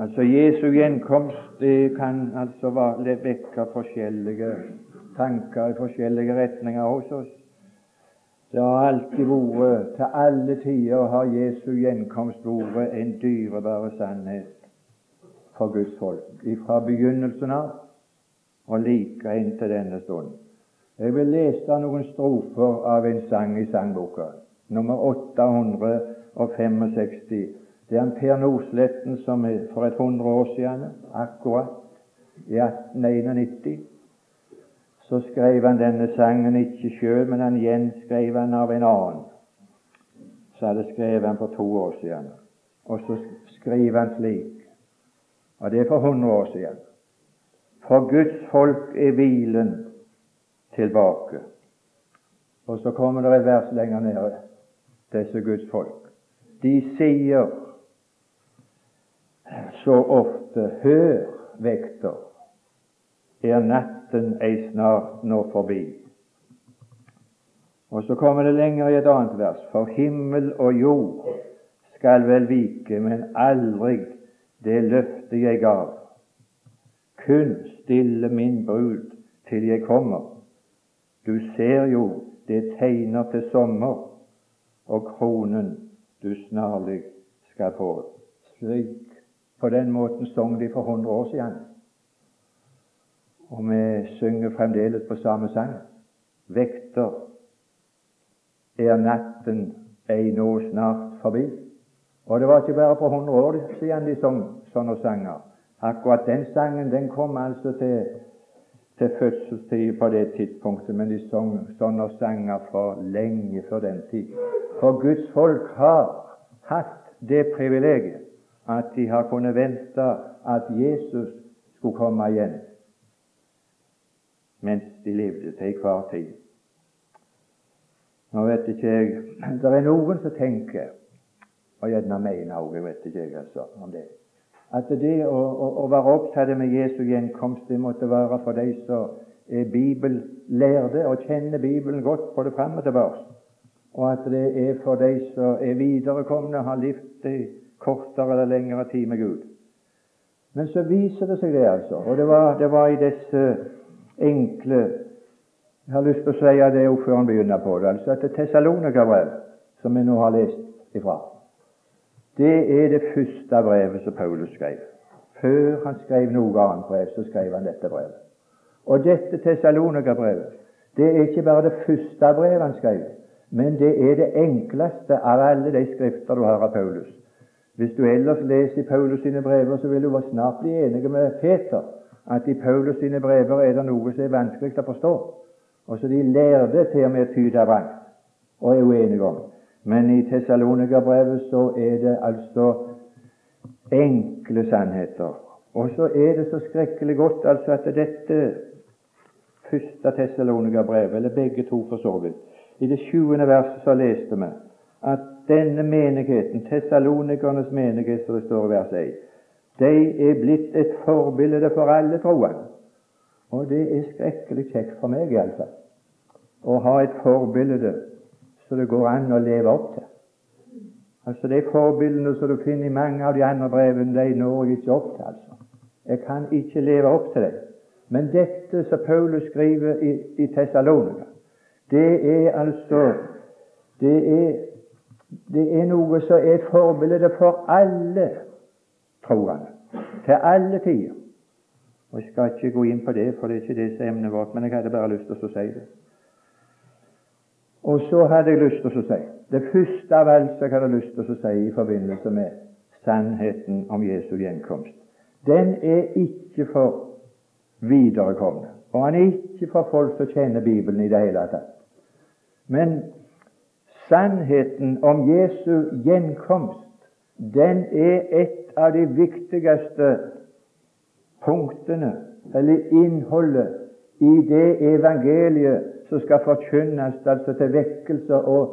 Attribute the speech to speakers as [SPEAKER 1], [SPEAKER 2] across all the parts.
[SPEAKER 1] Altså Jesu gjenkomst det kan altså vekke forskjellige tanker i forskjellige retninger hos oss. Det har alltid vært, til alle tider har Jesu gjenkomst vært en dyrebar sannhet for Guds folk, fra begynnelsen av og like inntil denne stund. Jeg vil lese noen strofer av en sang i sangboka, nummer 865. Det er en Per Nordsletten som for et hundre år siden, akkurat i 1891, så skrev han denne sangen ikke sjøl, men han gjenskrev han av en annen. Så hadde skrevet han for to år siden. Og så skriver han slik, og det er for hundre år siden. For Guds folk er hvilen tilbake. Og så kommer det et vers lenger nede, disse Guds folk. De sier så ofte Hør, vekter, er natten ei snart nå forbi. Og så kommer det lenger i et annet vers. For himmel og jord skal vel vike, men aldri det løftet jeg gav. Kun stille min brud til jeg kommer. Du ser jo det tegner til sommer, og kronen du snarlig skal få. Slik på den måten sang de for hundre år siden. Og vi synger fremdeles på samme sang. Vekter er natten ei nå snart forbi. Og det var ikke bare for hundre år siden de sang sånne sanger. Akkurat den sangen den kom altså til, til fødselstid på det tidspunktet, men de sang sånne sanger for lenge før den tid. For Guds folk har hatt det privilegiet at de har kunnet vente at Jesus skulle komme igjen mens de levde til hver tid. Nå vet ikke jeg Det er noen som tenker, og gjerne mener òg, jeg vet ikke jeg altså om det, at det å, å, å være opptatt med Jesu gjenkomst det måtte være for de som er bibellærde og kjenner Bibelen godt både fram og tilbake, og at det er for de som er viderekomne, har levd kortere eller lengre tid med Gud. Men så viser det seg det, altså. Og det var, det var i disse enkle Jeg har lyst til å si det òg før han begynner på det. altså At det Tessalonika-brev, som vi nå har lest ifra, det er det første brevet som Paulus skrev. Før han skrev noe annet brev, så skrev han dette brevet. Og dette Tessalonika-brevet, det er ikke bare det første brevet han skrev, men det er det enkleste av alle de skrifter du har av Paulus. Hvis du ellers leser i Paulus sine brever, så vil du snart bli enig med Peter at i Paulus sine brever er det noe som er vanskelig å forstå, og så de lærde til og med tyder vrangt og er uenige om. Men i Tessalonika-brevet så er det altså enkle sannheter. Og så er det så skrekkelig godt altså at dette første Tessalonika-brevet, eller begge to for så vidt, i det sjuende verset så leste vi at denne menigheten, Tessalonikernes menighet, som det står i vers 1, de er blitt et forbilde for alle troende. Og det er skrekkelig kjekt for meg iallfall å ha et forbilde som det går an å leve opp til. Altså De forbildene som du finner i mange av de andre brevene, de når jeg ikke opp til. altså. Jeg kan ikke leve opp til det. Men dette som Paulus skriver i, i Tessalonika, det er altså det er det er noe som er et forbilde for alle troende, til alle tider. Og Jeg skal ikke gå inn på det, for det er ikke det som er emnet vårt, men jeg hadde bare lyst til å si det. Og så hadde jeg lyst til å si det første av alt jeg hadde lyst til å si i forbindelse med sannheten om Jesu gjenkomst. Den er ikke for viderekomne, og han er ikke for folk som kjenner Bibelen i det hele tatt. Men Sannheten om Jesu gjenkomst, den er et av de viktigste punktene, eller innholdet, i det evangeliet som skal forkynnes, altså til vekkelse og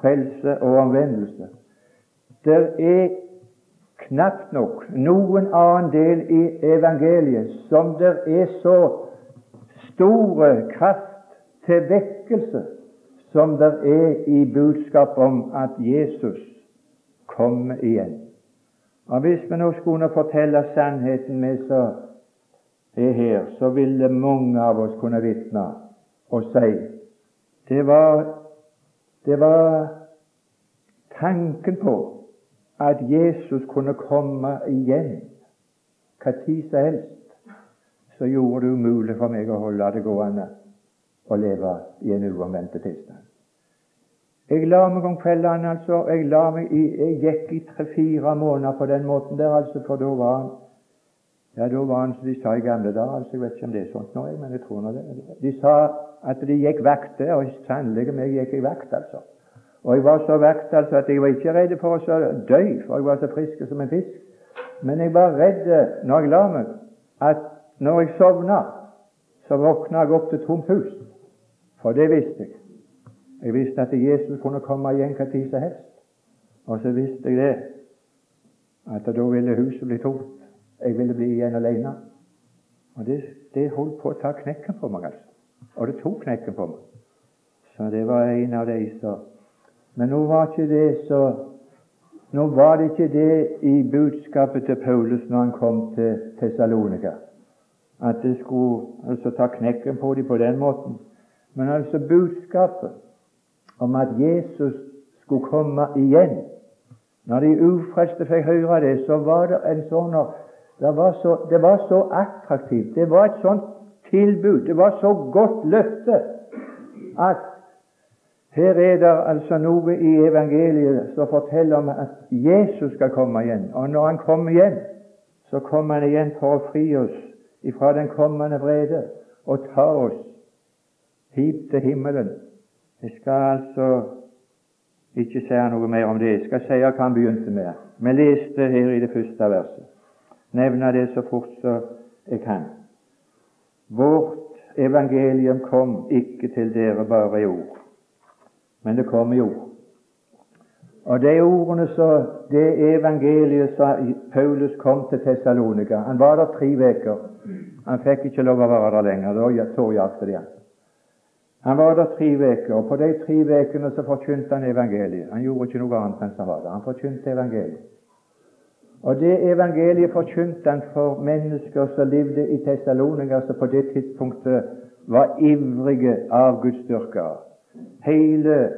[SPEAKER 1] frelse og omvendelse. Det er knapt nok noen annen del i evangeliet som det er så store kraft til vekkelse som det er i budskap om at Jesus kommer igjen. Og Hvis vi nå skulle fortelle sannheten med så er her, så ville mange av oss kunne vitne og si det var, det var tanken på at Jesus kunne komme igjen tid som helst, så gjorde det umulig for meg å holde det gående og leve i en uomvendt tilstand. Jeg la meg om kveldene, altså. Jeg, la meg i, jeg gikk i tre-fire måneder på den måten der, altså, for da var han ja, da var han som de sa i gamle dager. altså Jeg vet ikke om det er sånt nå, men jeg tror nå det. De sa at de gikk vakter, og sannelig meg gikk jeg vakt, altså. Og jeg var så vakt altså, at jeg var ikke redd for å dø, for jeg var så frisk som en fisk. Men jeg var redd når jeg la meg, at når jeg sovna, så våkna jeg opp til tomt hus. For det visste jeg. Jeg visste at Jesus kunne komme igjen hva tid som helst. Og så visste jeg det, at da ville huset bli tomt. Jeg ville bli igjen alene. Og det, det holdt på å ta knekken på meg, altså. Og det tok knekken på meg. Så det var en av de som Men nå var ikke det så Nå var det ikke det i budskapet til Paulus når han kom til Tessalonika, at det skulle altså ta knekken på dem på den måten. Men altså budskapet om at Jesus skulle komme igjen Når de ufrelste fikk høre det, så var det en sånn det var, så, det var så attraktivt. Det var et sånt tilbud. Det var så godt løfte at her er det altså noe i evangeliet som forteller om at Jesus skal komme igjen. Og når han kommer igjen, så kommer han igjen for å fri oss ifra den kommende vrede og ta oss hit til himmelen. Jeg skal altså ikke si noe mer om det. Jeg skal si hva han begynte med. Vi leste her i det første verset. Nevne det så fort som jeg kan. Vårt evangelium kom ikke til dere bare i ord, men det kom i ord. Og de ordene så det evangeliet som Paulus kom til Tessalonika Han var der tre uker. Han fikk ikke lov å være der lenger. Da tårjagte de han. Han var der tre uker, og på de tre ukene så forkynte han evangeliet. Han gjorde ikke noe annet mens han var der. Han forkynte evangeliet. Og det evangeliet forkynte han for mennesker som levde i Tessalonika, som på det tidspunktet var ivrige avgudsdyrkere. Hele,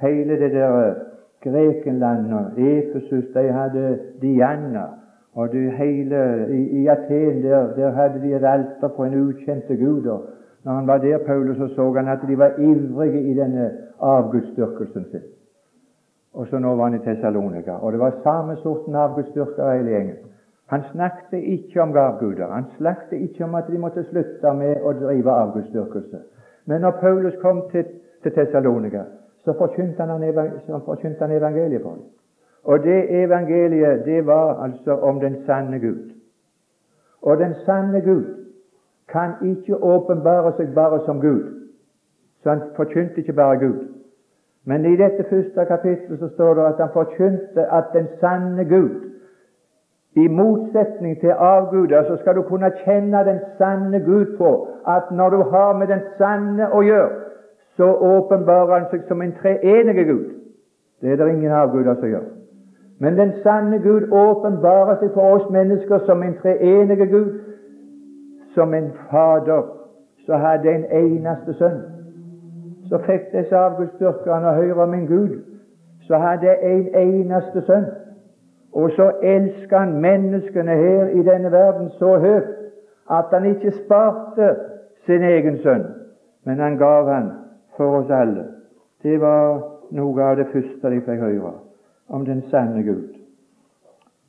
[SPEAKER 1] hele det der Grekenland og Efesus, de hadde Diana. Og det hele, i, i Aten der, der, hadde de et alter på en ukjente gud. Når han var der, Paulus, så så han at de var ivrige i denne avgudsdyrkelsen sin. Og så nå var han i Tessalonika. Og det var samme sorten avgudsdyrker hele gjengen. Han snakket ikke om gavguder. Han snakket ikke om at de måtte slutte med å drive avgudsdyrkelse. Men når Paulus kom til, til Tessalonika, så forkynte han evangeliet for dem. Og det evangeliet, det var altså om den sanne Gud. Og den sanne Gud kan ikke åpenbare seg bare som Gud. Så han forkynte ikke bare Gud. Men i dette første kapittelet så står det at han forkynte at den sanne Gud I motsetning til avguder så skal du kunne kjenne den sanne Gud på at når du har med den sanne å gjøre, så åpenbarer han seg som en treenige Gud. Det er det ingen avguder som gjør. Men den sanne Gud åpenbarer seg for oss mennesker som en treenige Gud, som en Fader som hadde en eneste sønn så fikk disse avgudsdyrkerne høre om en Gud så hadde en eneste sønn. Og så elsket han menneskene her i denne verden så høyt at han ikke sparte sin egen sønn, men han gav han for oss alle. Det var noe av det første de fikk høre om den sanne Gud.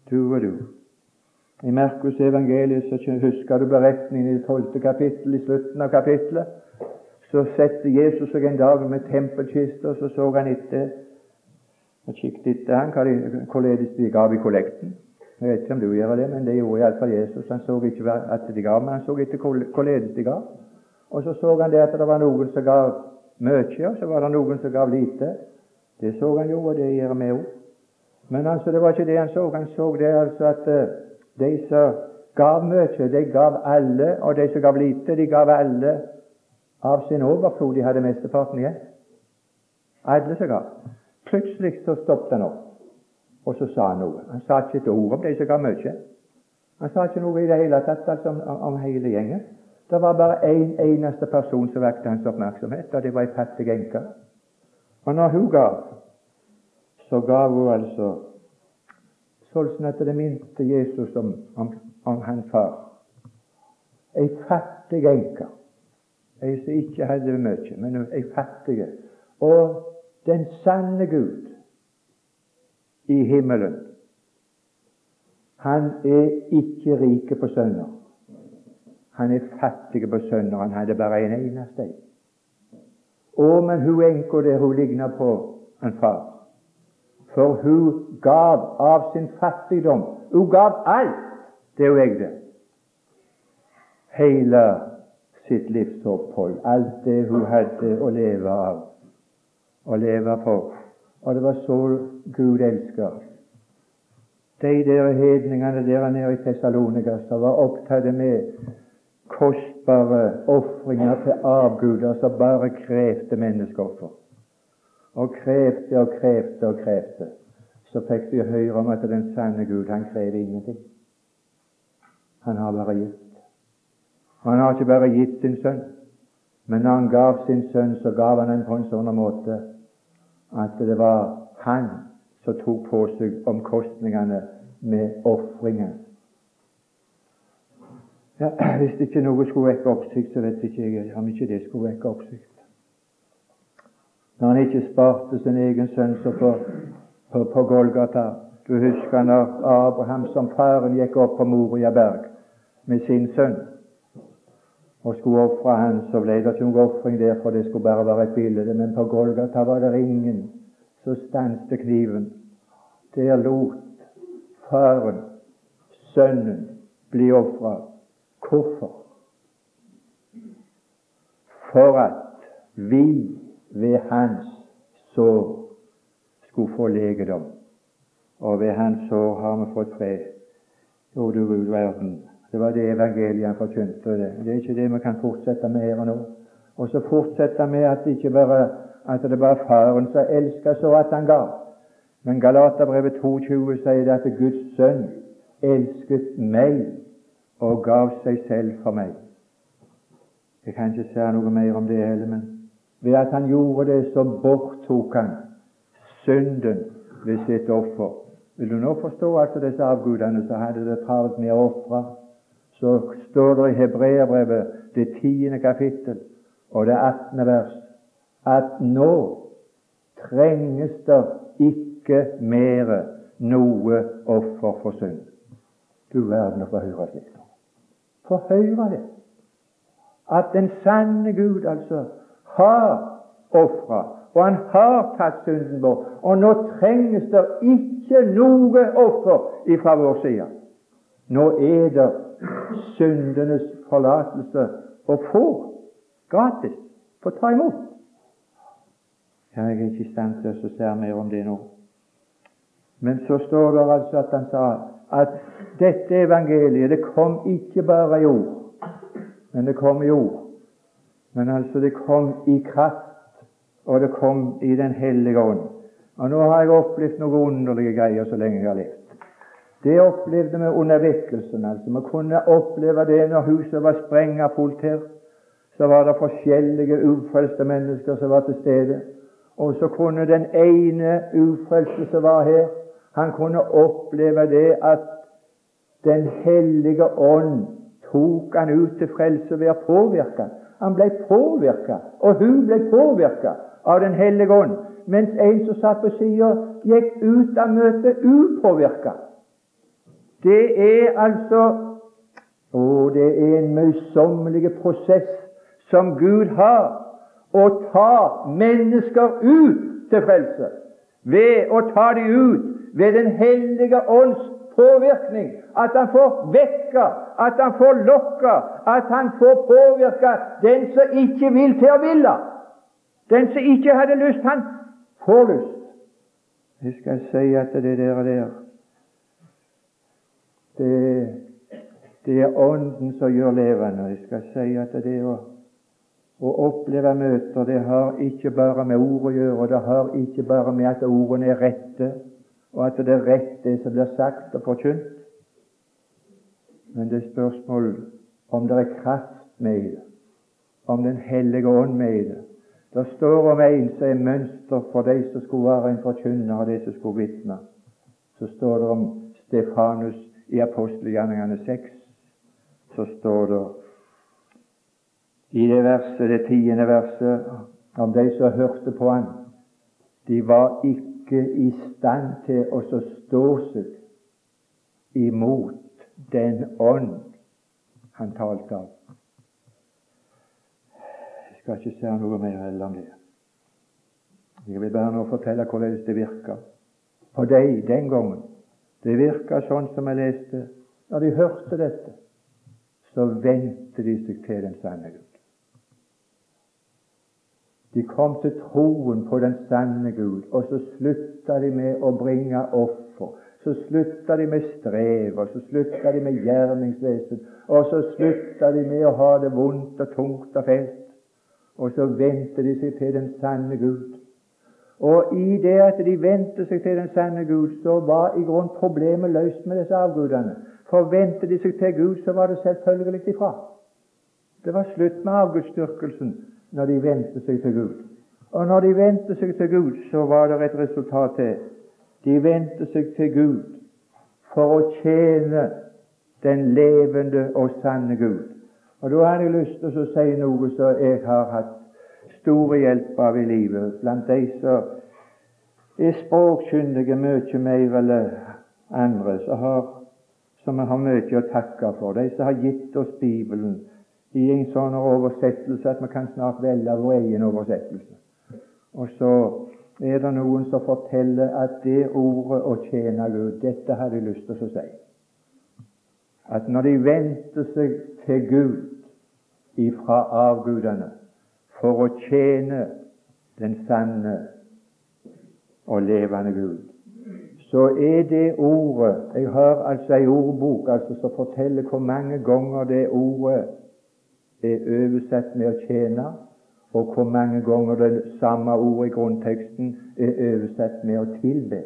[SPEAKER 1] Du og du. I Merkus evangeliet så husker du beretningen i det tolvte kapittel, i slutten av kapittelet. Så satte Jesus seg en dag med tempelkiste, og så så han etter og kikket etter han, hvorledes de gav i kollekten. Jeg vet ikke om du gjør det, men det gjorde iallfall Jesus. Han så ikke at de gav, men han så etter hvorledes de gav. Og så så han det at det var noen som gav mye, og så var det noen som gav lite. Det så han jo, og det gjør vi òg. Men altså, det var ikke det han så. Han så det altså at uh, de som gav mye, de gav alle, og de som gav lite, de gav alle av sin overflod. De hadde mesteparten igjen. Alle som gav. Plutselig så stoppet han opp. og så sa han noe. Han sa ikke et ord om de som ga mye. Han sa ikke noe i det hele tatt altså, om, om, hele gjengen. Det var bare én en eneste person som vekket hans oppmerksomhet, og det var ei fattig enke. Og når hun gav, så gav hun altså sånn at det minte Jesus om, om, om hans far. Ei fattig enke. Ei som ikke hadde mye, men ei fattig. Og den sanne Gud i himmelen, han er ikke rik på sønner. Han er fattig på sønner. Han hadde bare en eneste en. Å, men hun enka der hun ligna på en far. For hun gav av sin fattigdom. Hun gav alt det hun eide. Hele sitt livsopphold. Alt det hun hadde å leve av. Å leve for. Og det var så Gud elsker. De der hedningene der nede i Tessalonika som var opptatt med kostbare ofringer til avguder som bare krevde menneskeoffer. Og krevde og krevde og krevde. Så fikk de høre om at den sanne Gud, han krever ingenting. Han har bare gitt. Han har ikke bare gitt sin sønn, men når han gav sin sønn, så gav han den på en sånn måte at det var han som tok på seg omkostningene med ofringen. Ja, hvis ikke noe skulle vekke oppsikt, så vet ikke jeg om ikke det skulle vekke oppsikt. Når han ikke sparte sin egen sønn så på, på, på Golgata Du husker når Abraham som faren gikk opp på Moria berg med sin sønn og skulle ofre han, så ble det ikke noen ofring der, for det skulle bare være et bilde. Men på Golgata var det ingen som stanset kniven. Der lot faren sønnen bli ofra. Hvorfor? For at vi ved hans sår skulle få legedom. Og ved hans sår har vi fått fred. Jo, du Gud verden, det var det evangeliet han forkynte. Det. det er ikke det vi kan fortsette med her og nå. Og så fortsette med at det ikke bare at det var Faren som elsket så at han ga. Men Galaterbrevet 22 sier det at Guds sønn elsket meg og gav seg selv for meg. Jeg kan ikke si noe mer om det heller, men ved at han gjorde det, så borttok han synden ved sitt offer. Vil du nå forstå altså disse avgudene som hadde det travelt med å ofre så står det i Hebreabrevet, det tiende kapittel og det attende vers, at nå trenges det ikke mere noe offer for synd. Du verden å få høre slikt. Få høre det. At den sanne Gud altså har ofra, og han har tatt synden vår. Og nå trenges det ikke noe offer ifra vår side. Nå er det syndenes forlatelse å få gratis. Få ta imot. Jeg er ikke i stand til å se mer om det nå. Men så står det altså at han sa at dette evangeliet det kom ikke bare i ord, men det kom i ord. Men altså, det kom i kraft, og det kom i Den hellige ånd. Og nå har jeg opplevd noen underlige greier så lenge jeg har levd. Det opplevde vi under vekkelsen. altså. Vi kunne oppleve det når huset var sprengafullt her. Så var det forskjellige ufrelste mennesker som var til stede. Og så kunne den ene ufrelste som var her, han kunne oppleve det at Den hellige ånd tok han ut til frelse ved å påvirke. Han ble påvirka, og hun ble påvirka av Den hellige ånd, mens en som satt på sida, gikk ut av møtet upåvirka. Det er altså å, det er en møysommelig prosess som Gud har å ta mennesker ut til frelse. Ved å ta dem ut ved Den hellige ånds påvirkning. At han får vekka, at han får lokka, at han får påvirka den som ikke vil til å ville. Den som ikke hadde lyst, han får lyst. Jeg skal si at det der, der det, det er Ånden som gjør levende. Jeg skal si at det å, å oppleve møter, det har ikke bare med ord å gjøre, det har ikke bare med at ordene er rette, og at det er rett, det som blir sagt og forkynt. Men det er spørsmål om det er kraft med i det, om Den hellige ånd med i det. Det står om en som er mønster for de som skulle være en forkynner, og de som skulle vitne. Så står det om Stefanus i apostelgjerningene 6. Så står det i det verset, det tiende verset om de som hørte på han. De var ikke i stand til å stå seg imot den ånd han talte av. Jeg skal ikke si noe mer heller om det. Jeg vil bare nå fortelle hvordan det virka på deg den gangen. Det virka sånn som jeg leste. Når de hørte dette, så vendte de seg til den sanne Gud. De kom til troen på den sanne Gud, og så slutta de med å bringe offer. Så slutta de med strev, og så slutta de med gjerningsvesen, og så slutta de med å ha det vondt og tungt og fælt. Og så vendte de seg til den sanne Gud. Og i det at de vendte seg til den sanne Gud, så var i grunn problemet løst med disse avgudene. For vendte de seg til Gud, så var det selvfølgelig ifra. Det var slutt med avgudsdyrkelsen når de vendte seg til Gud. Og når de vendte seg til Gud, så var det et resultat til. De vendte seg til Gud for å tjene den levende og sanne Gud. Og Da har jeg lyst til å si noe som jeg har hatt store hjelp av i livet, blant de som er språkkyndige mye mer eller andre, som, har, som har mye å takke for. De som har gitt oss Bibelen, i en sånn oversettelse at vi kan snart velge vår egen oversettelse. Og så er det noen som forteller at det ordet å tjene Gud, dette hadde jeg lyst til å si. At når de vendte seg til Gud ifra avgudene for å tjene den sanne og levende Gud, så er det ordet Jeg har altså ei ordbok altså, som forteller hvor mange ganger det ordet er oversett med å tjene, og hvor mange ganger det samme ordet i grunnteksten er oversett med å tilbe.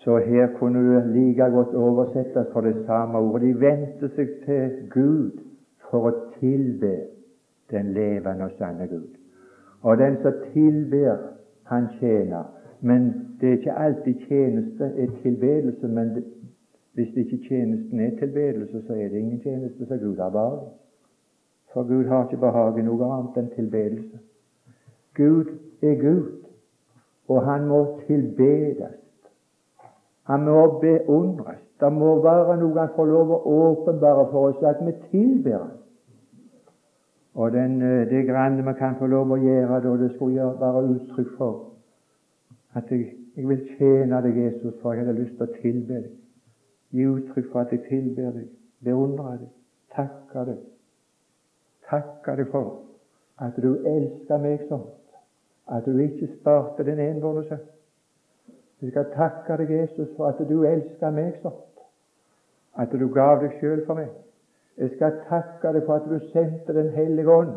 [SPEAKER 1] Så her kunne det like godt oversettes for det samme ordet. De vendte seg til Gud for å tilbe den levende og sanne Gud. Og den som tilber, han tjener. Men det er ikke alltid tjeneste er tilbedelse, men hvis ikke tjenesten er tilbedelse, så er det ingen tjeneste som Gud har behag For Gud har ikke behag i noe annet enn tilbedelse. Gud er Gud, og han må tilbedes. Han må beundres. Det må være noe han får lov å åpenbare for oss, at vi tilber ham. Og den, eh, det granne vi kan få lov å gjøre da, det skulle være uttrykk for at jeg, jeg vil tjene deg, Jesus, for jeg hadde lyst til å tilbe deg. Gi uttrykk for at jeg tilber deg, beundrer deg, takker deg. Takker deg for at du elsker meg sånn, at du ikke sparte din enbårne sønn. Jeg skal takke deg, Jesus, for at du elsker meg sånn, at du gav deg sjøl for meg. Jeg skal takke deg for at du sendte Den hellige ånd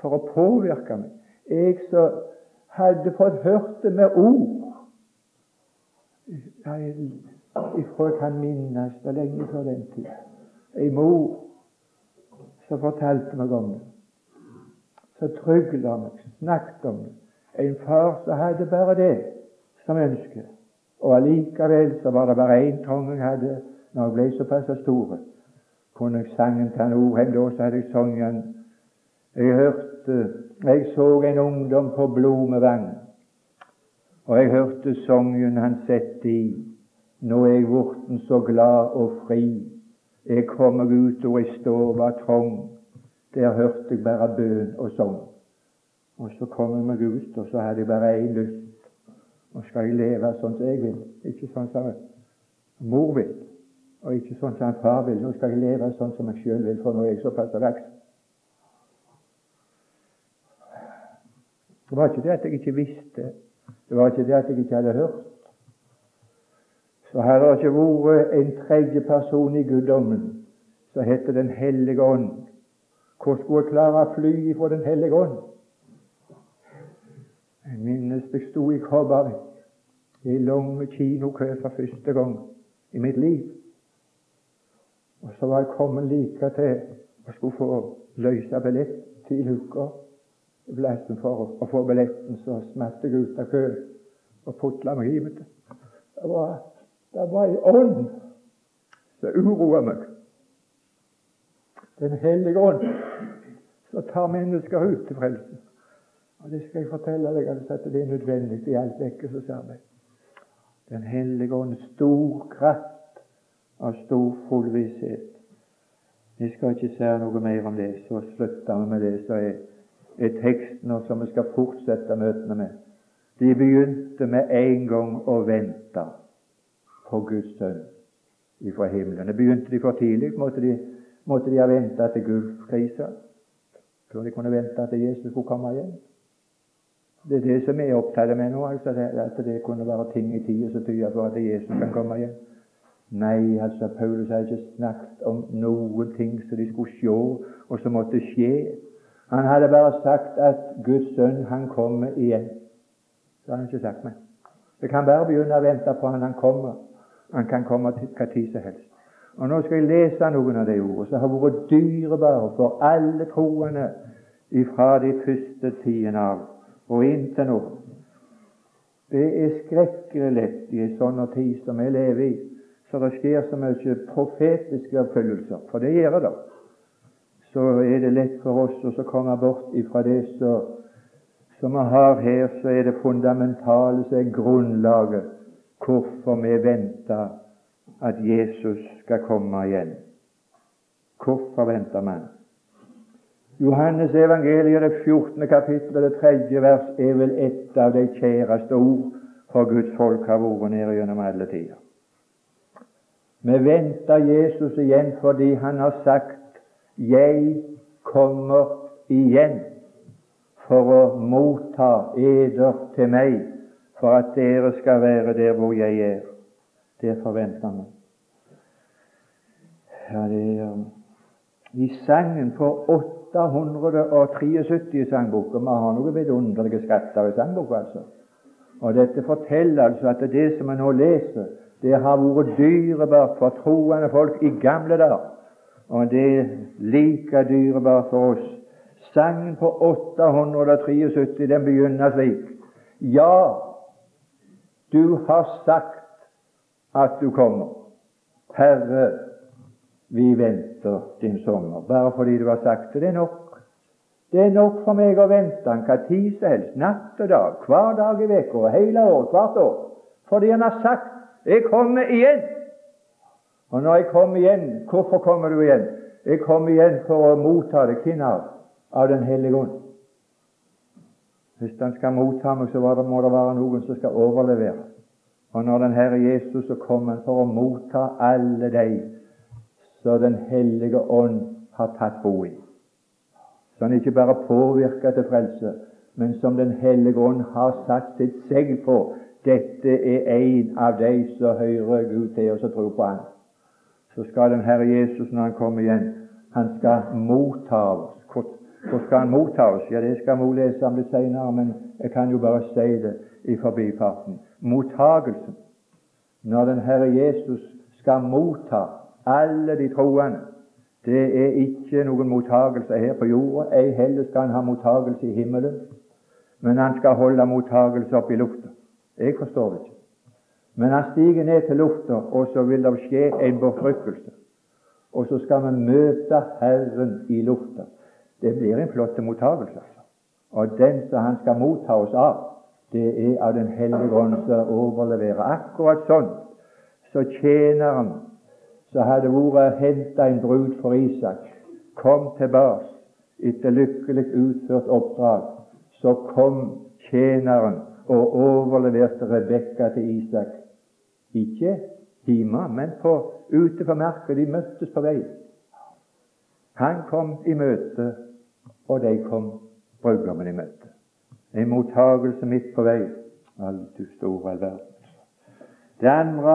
[SPEAKER 1] for å påvirke meg. Jeg som hadde fått hørt det med ord. Jeg jeg kan minnes det lenge før den tid. Ei mor som fortalte meg om det, som trygla meg, snakket om det. En far som hadde bare det som ønske. Og allikevel så var det bare én trang jeg hadde når jeg ble såpass stor. Kunne jeg sangen til Norheim da, så hadde jeg sunget Jeg hørte Jeg så en ungdom på Blomevang, og jeg hørte sangen han sette i. Nå er jeg vorten så glad og fri. Jeg kommer ut og jeg står var trong. Der hørte jeg bare bøn og sang. Og så kom jeg meg ut, og så hadde jeg bare én lyst. Nå skal jeg leve sånn som jeg vil, ikke sånn som mor vil, og ikke sånn som far vil. Nå skal jeg leve sånn som jeg sjøl vil, for nå er jeg såpass voksen. Det var ikke det at jeg ikke visste, det var ikke det at jeg ikke hadde hørt så her har det ikke vært en tredje person i guddommen som heter Den hellige ånd. Hvor skulle jeg klare å fly ifra Den hellige ånd? Jeg minnes jeg sto i Kobbervik i lang kinokø for første gang i mitt liv. Og så var jeg kommet like til og skulle få løse billett til uka. Blassen for å få billetten, så smatt jeg ut av køen og putla meg i. Det var, det var ei ånd som uroa meg. Den hellige ånd som tar mennesker ut til frelse. Og Det skal jeg fortelle deg at det er nødvendig i alt vekkelsesarbeid. Den hellige ånd, stor kraft av stor fullvisshet. Jeg skal ikke si noe mer om det, så slutter vi med det som er, er teksten, og som vi skal fortsette møtene med. De begynte med en gang å vente på Guds sønn ifra himmelen. Det begynte de for tidlig. Måtte de, måtte de ha venta til Gulfkrisa før de kunne vente at Jesus skulle komme igjen? Det er det som vi er opptatt med nå, altså, at det kunne være ting i tida som tyder på at Jesus kan komme igjen. Nei, altså Paulus har ikke snakket om noen ting som de skulle se, og som måtte skje. Han hadde bare sagt at Guds sønn, han kommer igjen. Det har han ikke sagt meg. Vi kan bare begynne å vente på han han kommer. Han kan komme til hva tid som helst. Og Nå skal jeg lese noen av de ordene som har vært dyrebare for alle troende ifra de første tidene av og inntil nå. Det er skrekkelig lett i en sånn tid som vi lever i, så det skjer så mye profetiske oppfyllelser, for det gjør det. Så er det lett for oss å komme bort ifra det som vi har her, så er det fundamentale som er grunnlaget hvorfor vi venter at Jesus skal komme igjen. Hvorfor venter man? Johannes evangeliet, det 14. kapittel det tredje vers, er vel et av de kjæreste ord for Guds folk har vært nede gjennom alle tider. Vi venter Jesus igjen fordi han har sagt 'Jeg kommer igjen for å motta eder til meg, for at dere skal være der hvor jeg er'. Det forventer vi. Ja, det er I sangen på 873 i sangboka Vi har noen vidunderlige skatter i sangboka, altså. Og dette forteller altså at det som vi nå leser, det har vært dyrebart for troende folk i gamle dager, og det er like dyrebart for oss. Sangen på 873 den begynner slik Ja, du har sagt at du kommer. Herre, vi venter din sommer. Bare fordi du har sagt det. Det er nok. Det er nok for meg å vente han hva tid som helst, natt og dag, hver dag i uka hele året, hvert år. Fordi han har sagt jeg kommer igjen. Og når jeg kommer igjen, hvorfor kommer du igjen? Jeg kommer igjen for å motta hvem av? Av Den hellige ånd. Hvis han skal motta meg, så må det være noen som skal overlevere. Og når den Herre Jesus så kommer for å motta alle de som Den hellige ånd har tatt bo i. Så han ikke bare påvirker til frelse, men som Den hellige ånd har satt sitt segl på, dette er en av de som hører Gud til og som tror på Han. Så skal den Herre Jesus, når Han kommer igjen, han skal motta oss. Hvor skal Han motta oss? Ja, Det skal vi lese om det senere, men jeg kan jo bare si det i forbifarten. Mottagelsen. Når den Herre Jesus skal motta alle de troende, det er ikke noen mottagelse her på jorda. Ei heller skal han ha mottagelse i himmelen, men han skal holde mottagelse oppe i lufta. Jeg forstår det ikke. Men han stiger ned til lufta, og så vil det skje en befruktelse. Og så skal vi møte Herren i lufta. Det blir en flott mottakelse. Altså. Og den som han skal motta oss av, det er av Den hellige ånd som overleverer. Akkurat sånn så tjeneren som hadde vært henta en brud for Isak, kom tilbake etter lykkelig utført oppdrag. Så kom tjeneren og overleverte Rebekka til Isak. Ikke hjemme, men på, ute på marka. De møttes på vei. Han kom i møte, og de kom brudgommen i møte. En mottagelse midt på vei. All du store all verden. Det andre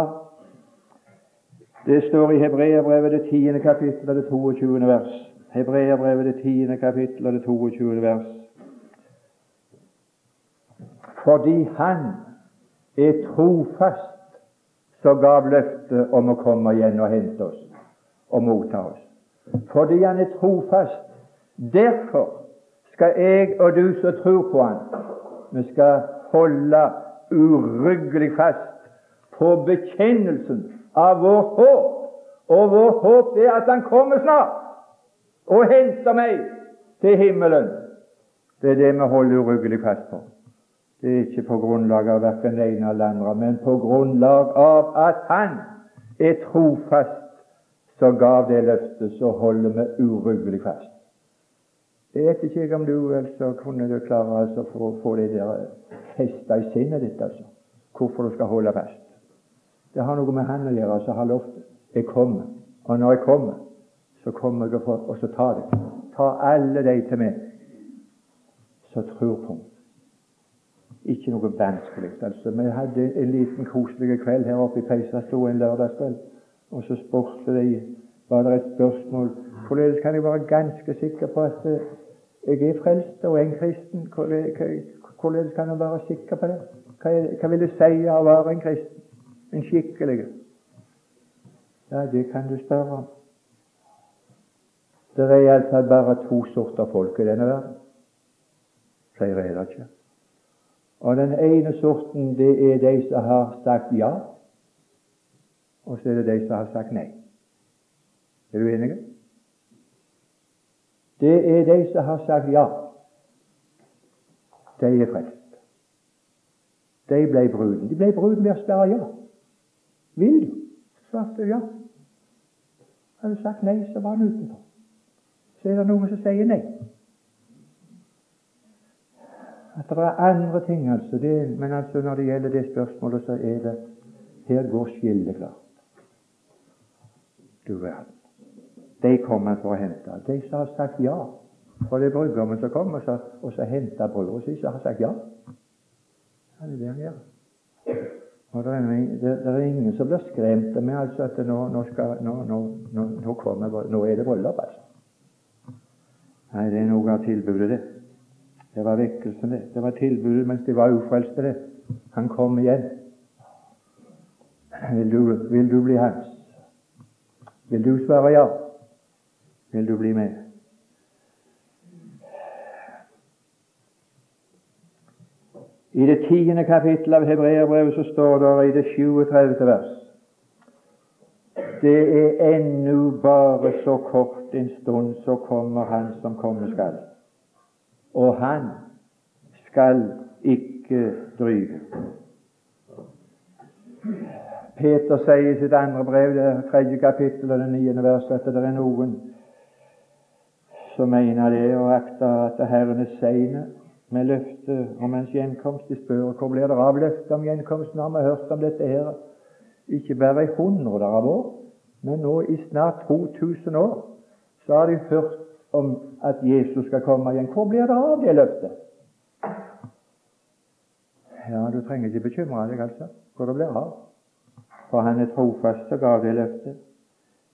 [SPEAKER 1] det står i Hebreabrevet det tiende kapittel og det 22. vers. Hebreabrevet det tiende kapittel og det 22. vers fordi Han er trofast som gav løftet om å komme igjen og hente oss og motta oss. Fordi han er trofast. Derfor skal jeg og du som tror på han, vi skal holde uryggelig fast på bekjennelsen av vår håp. Og vår håp er at han kommer snart og henter meg til himmelen. Det er det vi holder uryggelig fast på. Det er ikke på grunnlag av verken det ene eller andre, men på grunnlag av at Han er trofast som gav det løftet, så holder vi uryggelig fast. Jeg vet ikke om du altså, kunne du klare altså, for å få det der festa i sinnet ditt, altså. hvorfor du skal holde fast. Det har noe med Han å gjøre som har jeg kommer. Og når jeg kommer, så kommer jeg for, og så tar det. Ta alle de til meg som tror på meg. Ikke noe vanskelig. altså. Vi hadde en liten koselig kveld her oppe i Peisastuen en lørdagskveld. Og så spurte de var det et spørsmål hvordan kan jeg være ganske sikker på at eh, jeg er frelst og en kristen. Hvordan kan en være sikker på det? Hva, vil det si å være en kristen? En skikkelig? Ja, det kan du spørre om. Det er iallfall bare to sorter folk i denne verden. Flere er det ikke. Og den ene sorten, det er de som har sagt ja, og så er det de som har sagt nei. Er du enig? Det er de som har sagt ja. De er frelst. De ble bruden. De ble bruden ved å spørre ja. Vil du? Svarte ja. Hadde du sagt nei, så var han utenfor. Så er det noen som sier nei. At det er andre ting, altså. Det, men altså når det gjelder det spørsmålet, så er det her går skillet klart. Du verden. De kommer for å hente. De som har sagt ja. For det er brudgommen som kommer, så, og så henta brura si, som har sagt ja. Ja, det er det han gjør. Og det er, det, det er, ingen som blir skremt med altså at nå, nå, skal, nå, nå, kommer, nå er det bryllup, altså. Nei, det er noe av tilbudet, det. Det var vekkelsen, det. Det var tilbudet mens de var ufrelste, det. Han kom igjen. Vil du, vil du bli hans? Vil du svare ja? Vil du bli med? I det tiende kapittel av Hebreerbrevet så står det i det 37. vers Det er ennu bare så kort en stund, så kommer Han som komme skal. Og Han skal ikke dryge. Peter sier i sitt andre brev, det tredje kapittel og det niende verset, at det er noen som mener det og akter at Herren er sein med løftet om hans gjenkomst. De spør hvor blir det av løftet om gjenkomsten. Har vi hørt om dette her ikke bare i hundre av år, men nå i snart 2000 år så har de hørt om at Jesus skal komme igjen. Hvor blir det av det løftet? Ja, du trenger ikke bekymre deg, altså, hvor det blir av for han er trofast og gav det løftet.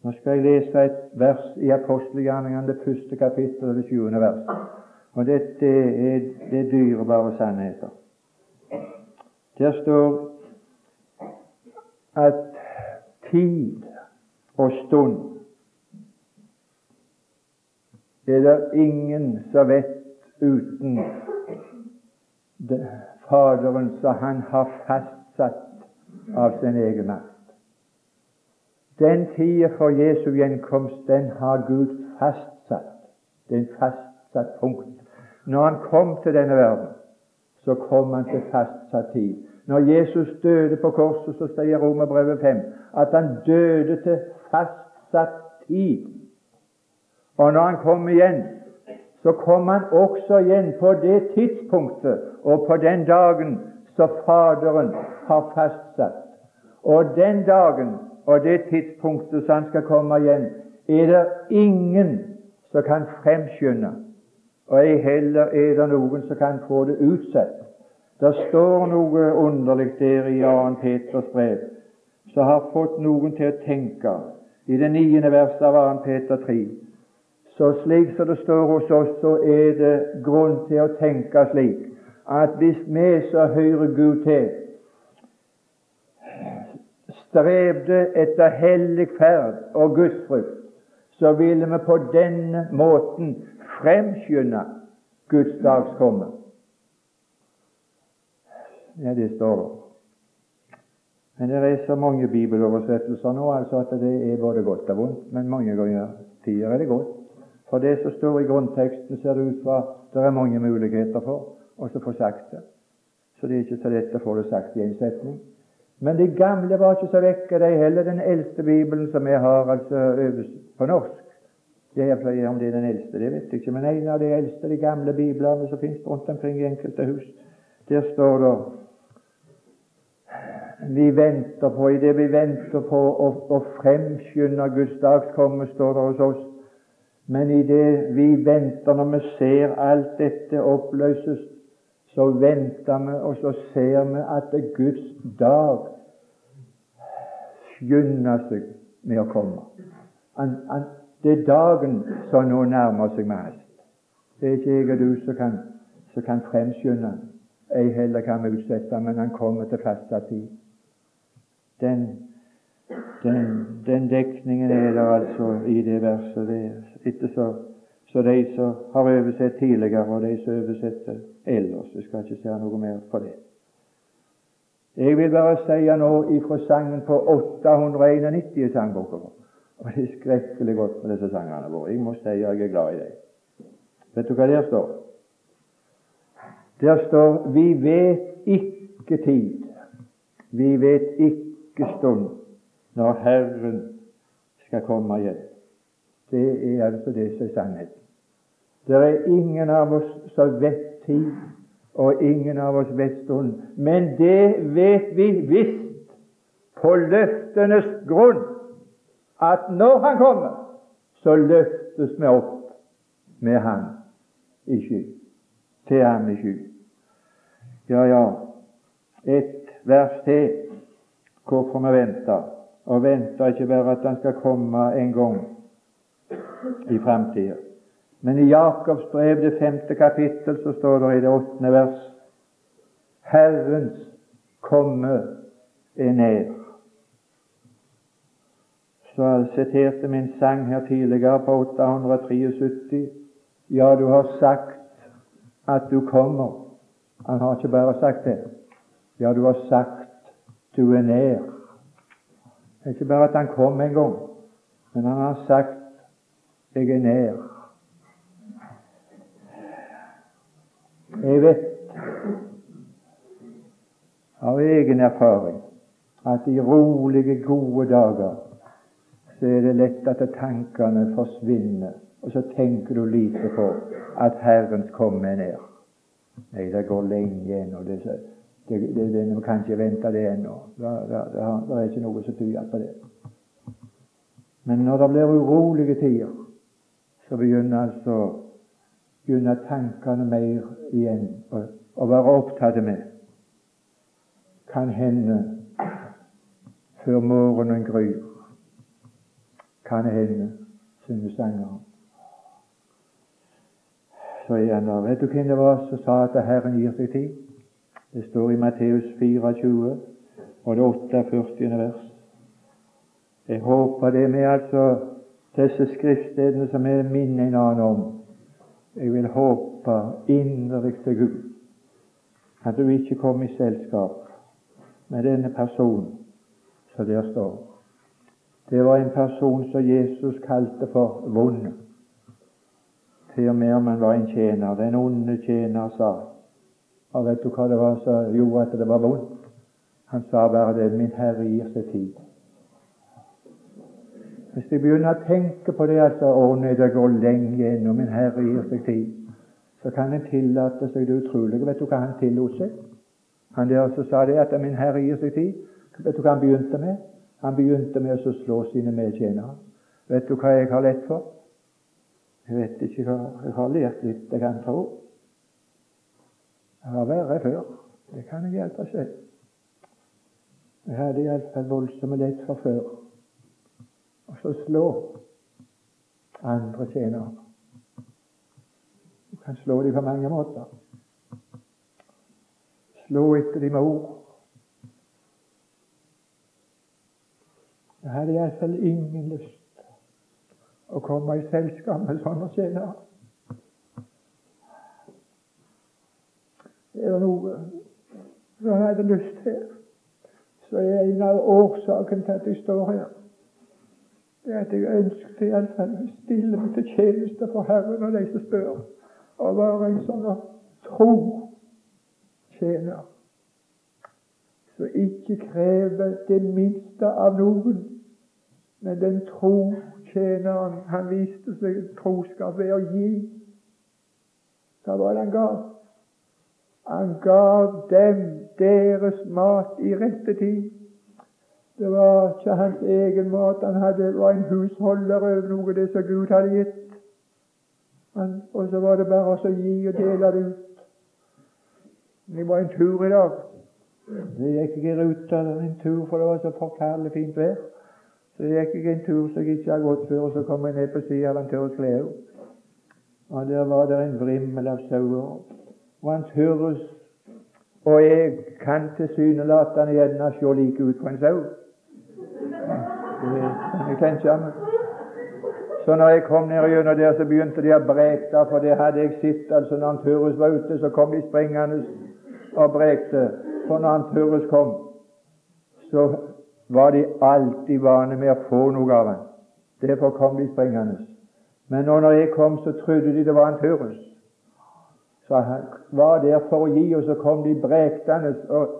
[SPEAKER 1] Nå skal jeg lese et vers i apostelgjerningene, det første kapittel og det sjuende vers. Og dette er, det dyrebare sannheter. Der står at tid og stund er det ingen som vet uten Faderen som han har fastsatt av sin egen makt. Den tida for Jesu gjenkomst, den har Gud fastsatt. Det er en fastsatt punkt. Når han kom til denne verden, så kom han til fastsatt tid. Når Jesus døde på korset, så sier Romerbrevet 5 at han døde til fastsatt tid. Og når han kom igjen, så kom han også igjen på det tidspunktet og på den dagen som Faderen har fastsatt. Og den dagen og det tidspunktet som han skal komme igjen, er det ingen som kan fremskynde, og ei heller er det noen som kan få det utsatt. Det står noe underlig der i 2. Peters brev som har fått noen til å tenke i det niende verset av 2. Peter 3. Så slik som det står hos oss, så er det grunn til å tenke slik at hvis vi som hører Gud til, strevde etter hellig ferd og gudsfrykt, så ville vi på denne måten fremskynde Guds dags komme. Ja, det står der. Men det er så mange bibeloversettelser nå altså at det er både godt og vondt. Men mange ganger tider er det godt. For det som står i grunnteksten, ser det ut fra det er mange muligheter for å få sagt det. Så det er ikke så lett å få det sagt i en setning. Men de gamle var ikke så vekke, de heller. Den eldste bibelen som jeg har altså på norsk. Det er om det er den eldste, det vet jeg ikke. Men en av de eldste, de gamle biblene som finnes rundt omkring i enkelte hus, der står det vi venter på, i det vi venter på å, å fremskynde Guds dags komme, står det hos oss. Men i det vi venter, når vi ser alt dette oppløses, så venter vi, og så ser vi at Guds dag skynder seg med å komme. Han, han, det er dagen som nå nærmer seg med hast. Det er ikke jeg og du som kan, som kan fremskynde Ei heller kan vi utsette men han kommer til faste tid. Den, den, den, dekningen er der altså i det verset der. Etter så, så de som har oversett tidligere, og de som oversetter ellers. Jeg skal ikke si noe mer på det. Jeg vil bare si nå ifra sangen på 891 i sangboka. Og det er skrekkelig godt med disse sangene våre. Jeg må si jeg er glad i dem. Vet du hva der står? Der står 'Vi vet ikke tid'. Vi vet ikke stund når Herren skal komme igjen. Det er altså det som er sannheten. Det er ingen av oss som vet tid, og ingen av oss vet stund. Men det vet vi visst på løftenes grunn, at når Han kommer, så løftes vi opp med Han i sky. Til Ham i sky. Ja, ja, et vers til hvorfor vi venter. Og venter ikke bare at han skal komme en gang i framtida. Men i Jakobs brev, det femte kapittel, så står det i det åttende vers Herrens komme er nær. Så jeg siterte min sang her tidligere på 873. Ja, du har sagt at du kommer. Han har ikke bare sagt det. Ja, du har sagt du er nær. Det er ikke bare at han kom en gang, men han har sagt 'jeg er nær'. Jeg vet av egen erfaring at i rolige, gode dager så er det lett at tankene forsvinner, og så tenker du lite på at Herrens komme er nær. Nei, det går lenge ennå. Det, det, det, vi kan ikke vente det ennå. Det, det, er ikke noe som tyder på det. Men når det blir urolige tider, så begynner altså begynner tankene mer igjen å, være opptatt med. Kan hende før morgenen gryr. Kan hende, synger sangeren. Så igjen, vet du hvem det var som sa at Herren gir seg tid? Det står i Matteus 24 og det 48. vers. Jeg håper det med altså disse skriftstedene som vi minner en annen om. Jeg vil håpe inderlig til Gud at du ikke kommer i selskap med denne personen som der står. Det var en person som Jesus kalte for vond. Til og med om han var en tjener. Den onde tjener sa og vet du hva det var som gjorde at det var vondt? Han sa bare det 'Min Herre gir seg tid'. Hvis jeg begynner å tenke på det at å det går lenge ennå, min Herre gir seg tid, så kan en tillate seg det utrolige. Vet du hva han tillot seg? Han der som sa det at min Herre gir seg tid. Vet du hva han begynte med? Han begynte med å slå sine medtjenere. Vet du hva jeg har lett for? Jeg vet ikke hva Jeg har lært litt, jeg kan tro. Det var verre før. Det kan jeg hjelpe seg. Jeg hadde iallfall voldsomme lett for før. Og så slå andre tjenere. Du kan slå dem på mange måter. Slå etter dem med ord. Jeg hadde iallfall ingen lyst å komme i selskap med sånne tjenere. Det er noe jeg hadde lyst til. Så er en av årsakene til at jeg står her, det er at jeg ønsket iallfall å stille meg til tjeneste for Herren og de som spør, og være en sånn tro tjener som ikke krever det minste av noen, men den tro tjeneren han viste seg troskap ved å gi. Hva var det han gav? Han gav dem deres mat i rette tid. Det var ikke hans egen mat. Han hadde, var en husholder over noe av det som Gud hadde gitt. Han, og så var det bare å gi og dele det ut. Det var en tur i dag. Så gikk jeg i ruta en tur, for det var så forferdelig fint vær. Så gikk jeg en tur som jeg ikke har gått før, og så kom jeg ned på sida av en tørr slede. Og der var det en vrimmel av sauer. Og han høres Og jeg kan tilsynelatende gjerne se like ut på en sau. Det kan jeg tenke. Så når jeg kom ned gjennom der, så begynte de å brekte, for det hadde jeg sett. altså Når Anturus var ute, så kom de springende og brekte. For når Anturus kom, så var de alltid vane med å få noe av han. Derfor kom de springende. Men når jeg kom, så trodde de det var Anturus. Så han var der for å gi, og så kom de brektende. Og,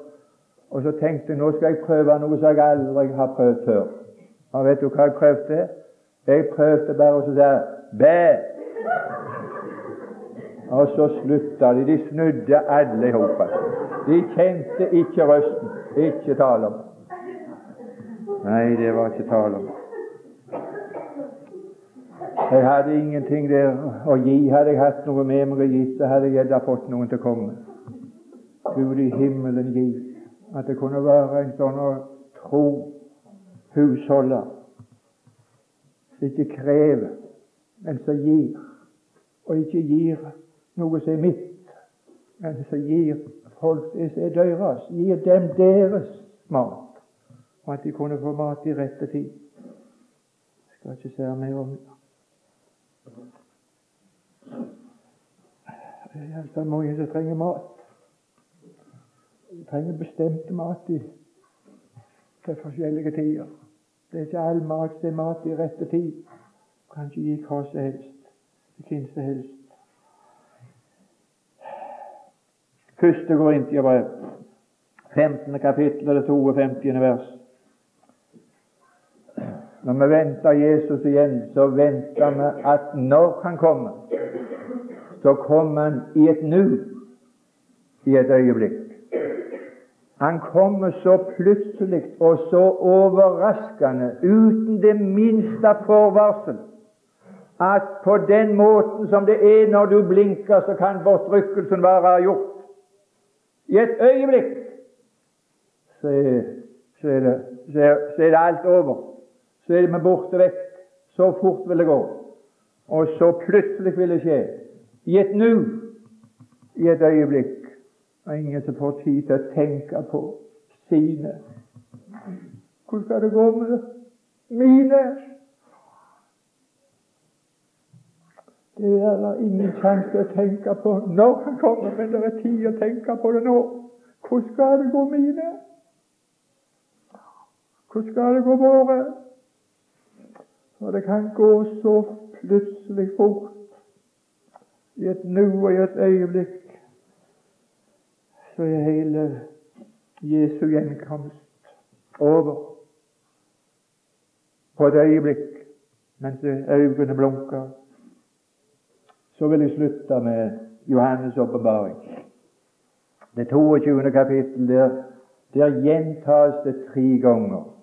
[SPEAKER 1] og så tenkte jeg nå skal jeg prøve noe som jeg aldri har prøvd før. Og vet du hva jeg prøvde? Jeg prøvde bare å si bæ. Og så slutta de. De snudde alle i hop. De kjente ikke røsten. Ikke tale om. Nei, det var ikke tale om. Jeg hadde ingenting der å gi. Hadde jeg hatt noe med meg å gi, så hadde jeg gjerne fått noen til å komme. Gud i himmelen gi at det kunne være en sånn tro husholder som ikke krever, men som gir. Og ikke gir noe som er mitt, men som gir folk det som er deres. Gir dem deres mat, og at de kunne få mat i rette tid. Jeg skal ikke si mer om det. Det er iallfall mange som trenger mat. Trenger bestemte mat i til forskjellige tider. Det er ikke all mat som er mat i rette tid. Du kan ikke gi hva som helst til hvem som helst. Første går inn til brev, 15. kapittel og det 52. vers. Når vi venter Jesus igjen, så venter vi at når Han kommer, så kommer Han i et nu, i et øyeblikk. Han kommer så plutselig og så overraskende, uten det minste forvarsel, at på den måten som det er når du blinker, så kan bortrykkelsen være gjort. I et øyeblikk så er, så er, det, så er, så er det alt over. Så er med borte vekk. Så fort vil det gå. Og så plutselig vil det skje. I et nu, i et øyeblikk. Og ingen som får tid til å tenke på sine. Hvordan skal det gå med mine? Det er det ingen sjanse til å tenke på når han kommer, men det er tid å tenke på det nå. Hvordan skal det gå mine? Hvordan skal det gå våre? For det kan gå så plutselig fort, i et nu og i et øyeblikk så er hele Jesu gjenkomst over på et øyeblikk mens øynene blunker. Så vil jeg slutte med Johannes' åpenbaring. Det 22. kapittel, der, der gjentas det tre ganger.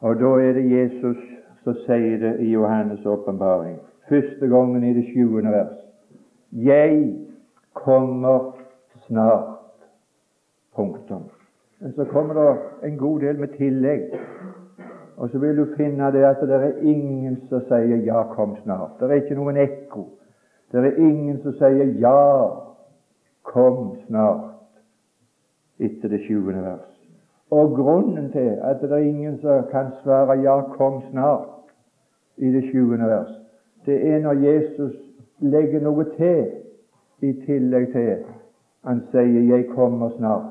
[SPEAKER 1] Og da er det Jesus som sier det i Johannes' åpenbaring. Første gangen i det sjuende vers. Jeg kommer snart. Punktum. Men så kommer det en god del med tillegg. Og så vil du finne det at det er ingen som sier 'ja, kom snart'. Det er ikke noen ekko. Det er ingen som sier 'ja, kom snart' etter det sjuende vers. Og grunnen til at det er ingen som kan svare 'ja, kom snart' i det sjuende vers, det er når Jesus legger noe til i tillegg til han sier 'jeg kommer snart'.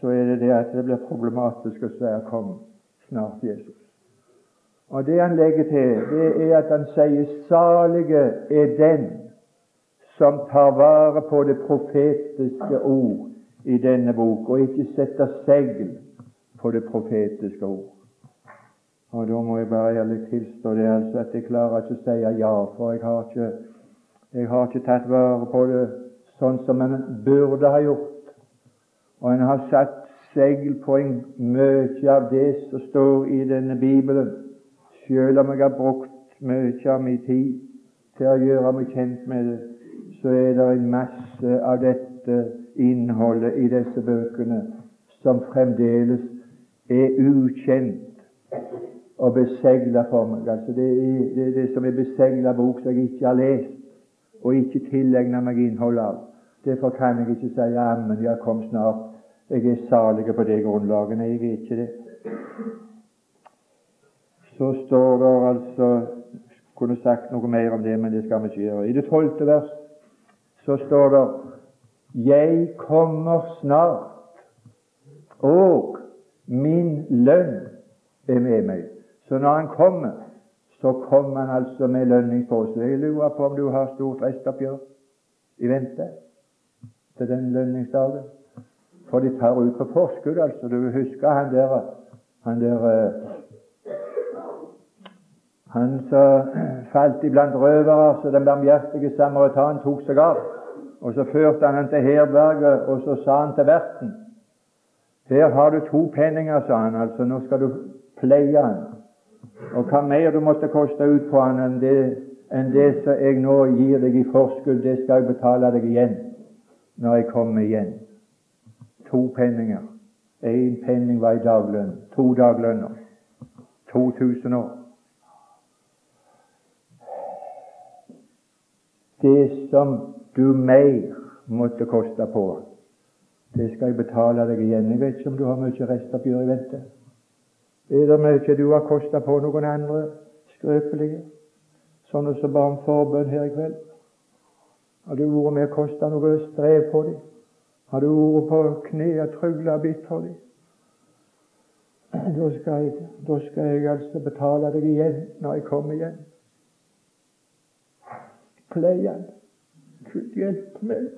[SPEAKER 1] Så er det det at det blir problematisk å si 'kom snart, Jesus'. Og Det han legger til, det er at han sier 'salige er den som tar vare på det profetiske ord' i denne bok, og ikke setter segl på det profetiske ord. Og Da må jeg bare ærlig tilstå det altså at jeg klarer ikke å si ja, for jeg har ikke, jeg har ikke tatt vare på det sånn som en burde ha gjort. Og en har satt segl på en mye av det som står i denne Bibelen, selv om jeg har brukt mye av min tid til å gjøre meg kjent med det, så er det en masse av dette innholdet i disse bøkene som fremdeles er ukjent og besegla for meg. Altså det er det, det som er besegla bok som jeg ikke har lest og ikke tilegna meg innholdet av. Derfor kan jeg ikke si ja, men jeg kom snart. Jeg er salig på det grunnlaget. Nei, jeg er ikke det. Så står det altså Kunne sagt noe mer om det, men det skal vi ikke gjøre. I det tolvte vers så står det 'Jeg kommer snart, og min lønn er med meg'. Så når han kommer, så kommer han altså med lønning på seg. Jeg lurer på om du har stort restoppgjør i vente til den lønningsdagen. For de tar ut på forskudd, altså. Du husker han der, han der eh, Han som falt iblant røvere, så den barmhjertige samaritan tok seg av. Og så førte han han til herberget, og så sa han til verten Her har du to penninger, sa han, altså nå skal du pleie han. Og hva mer du måtte koste ut på han enn det, enn det som jeg nå gir deg i forskudd, det skal jeg betale deg igjen når jeg kommer igjen. To penninger. Én penning var i daglønn. To daglønner. 2000 år. Det som du mer måtte koste på. Det skal jeg betale deg igjen. Jeg vet ikke om du har mye restoppgjør i vente. Er det mye du har kosta på noen andre skrøpelige, sånne som ba om forbønn her i kveld? Har du vært med og kosta noe strev på dem? Har du vært på kne og trygla bitt for dem? Da skal, jeg, da skal jeg altså betale deg igjen når jeg kommer igjen. Pleien. Gud hjelpe meg.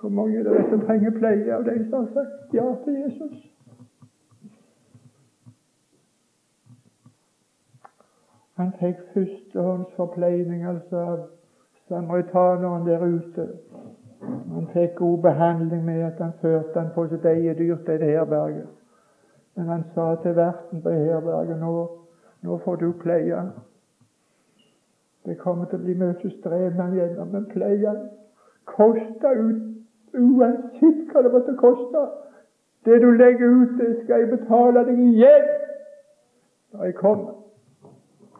[SPEAKER 1] Hvor mange er det som trenger pleie av de som har sagt ja til Jesus? Han fikk førstehåndsforpleining altså av samaritaneren der ute. Han fikk god behandling med at han førte han på sitt eget dyr til et herberge. Men han sa til verten på herberget nå, nå får du pleie. Det kommer til å bli mye strev med han gjennom, men pleie han. Koste ut uansett hva det måtte koste. Det du legger ut, det skal jeg betale deg igjen når jeg kommer.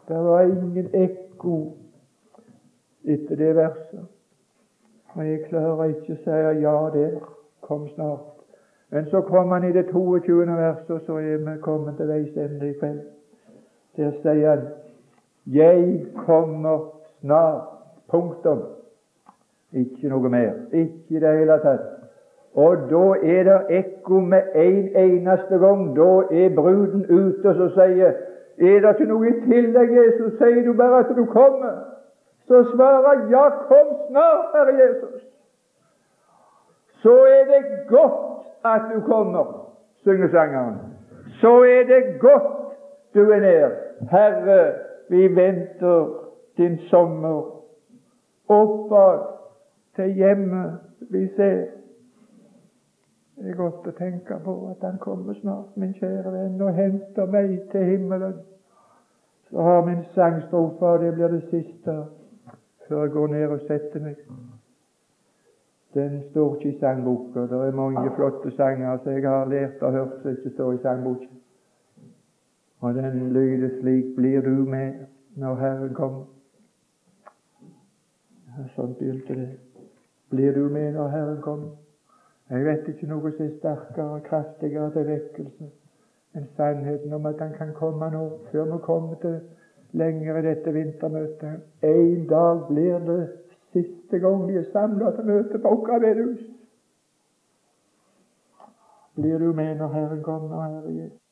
[SPEAKER 1] Det var ingen ekko etter det verset. Og jeg klarer ikke å si ja der. Kom snart. Men så kom han i det 22. verset, og så er vi kommet til veis ende i kveld. Der sier han 'Jeg kommer snart'. Punktum. Ikke noe mer. Ikke i det hele tatt. Og da er det ekko med en eneste gang. Da er bruden ute og sier Er det ikke noe i tillegg, Jesus? Sier du bare at du kommer? Så svarer ja, kom snart, Herre Jesus. Så er det godt at du kommer, synger sangeren. Så er det godt du er nær. Herre, vi venter din sommer. Oppad til hjemmet vi ser. Det er godt å tenke på at Han kommer snart, min kjære venn, og henter meg til himmelen. Så har min sangstrofe, og det blir det siste før jeg går ned og setter meg. Den står ikke i sangboka. Det er mange flotte sanger som jeg har lært og hørt som ikke står i sangboka. Og den lyder slik Blir du med når Herren kommer? Ja, sånn begynte det. Blir du med når Herren kommer? Jeg vet ikke noe som er sterkere og kraftigere til vekkelse enn sannheten om at han kan komme nå, før vi kommer til lenger i dette vintermøtet. En dag blir det siste gang vi er samla til møte på vårt bedehus. Blir du med når Herren kommer, Herre Jesus?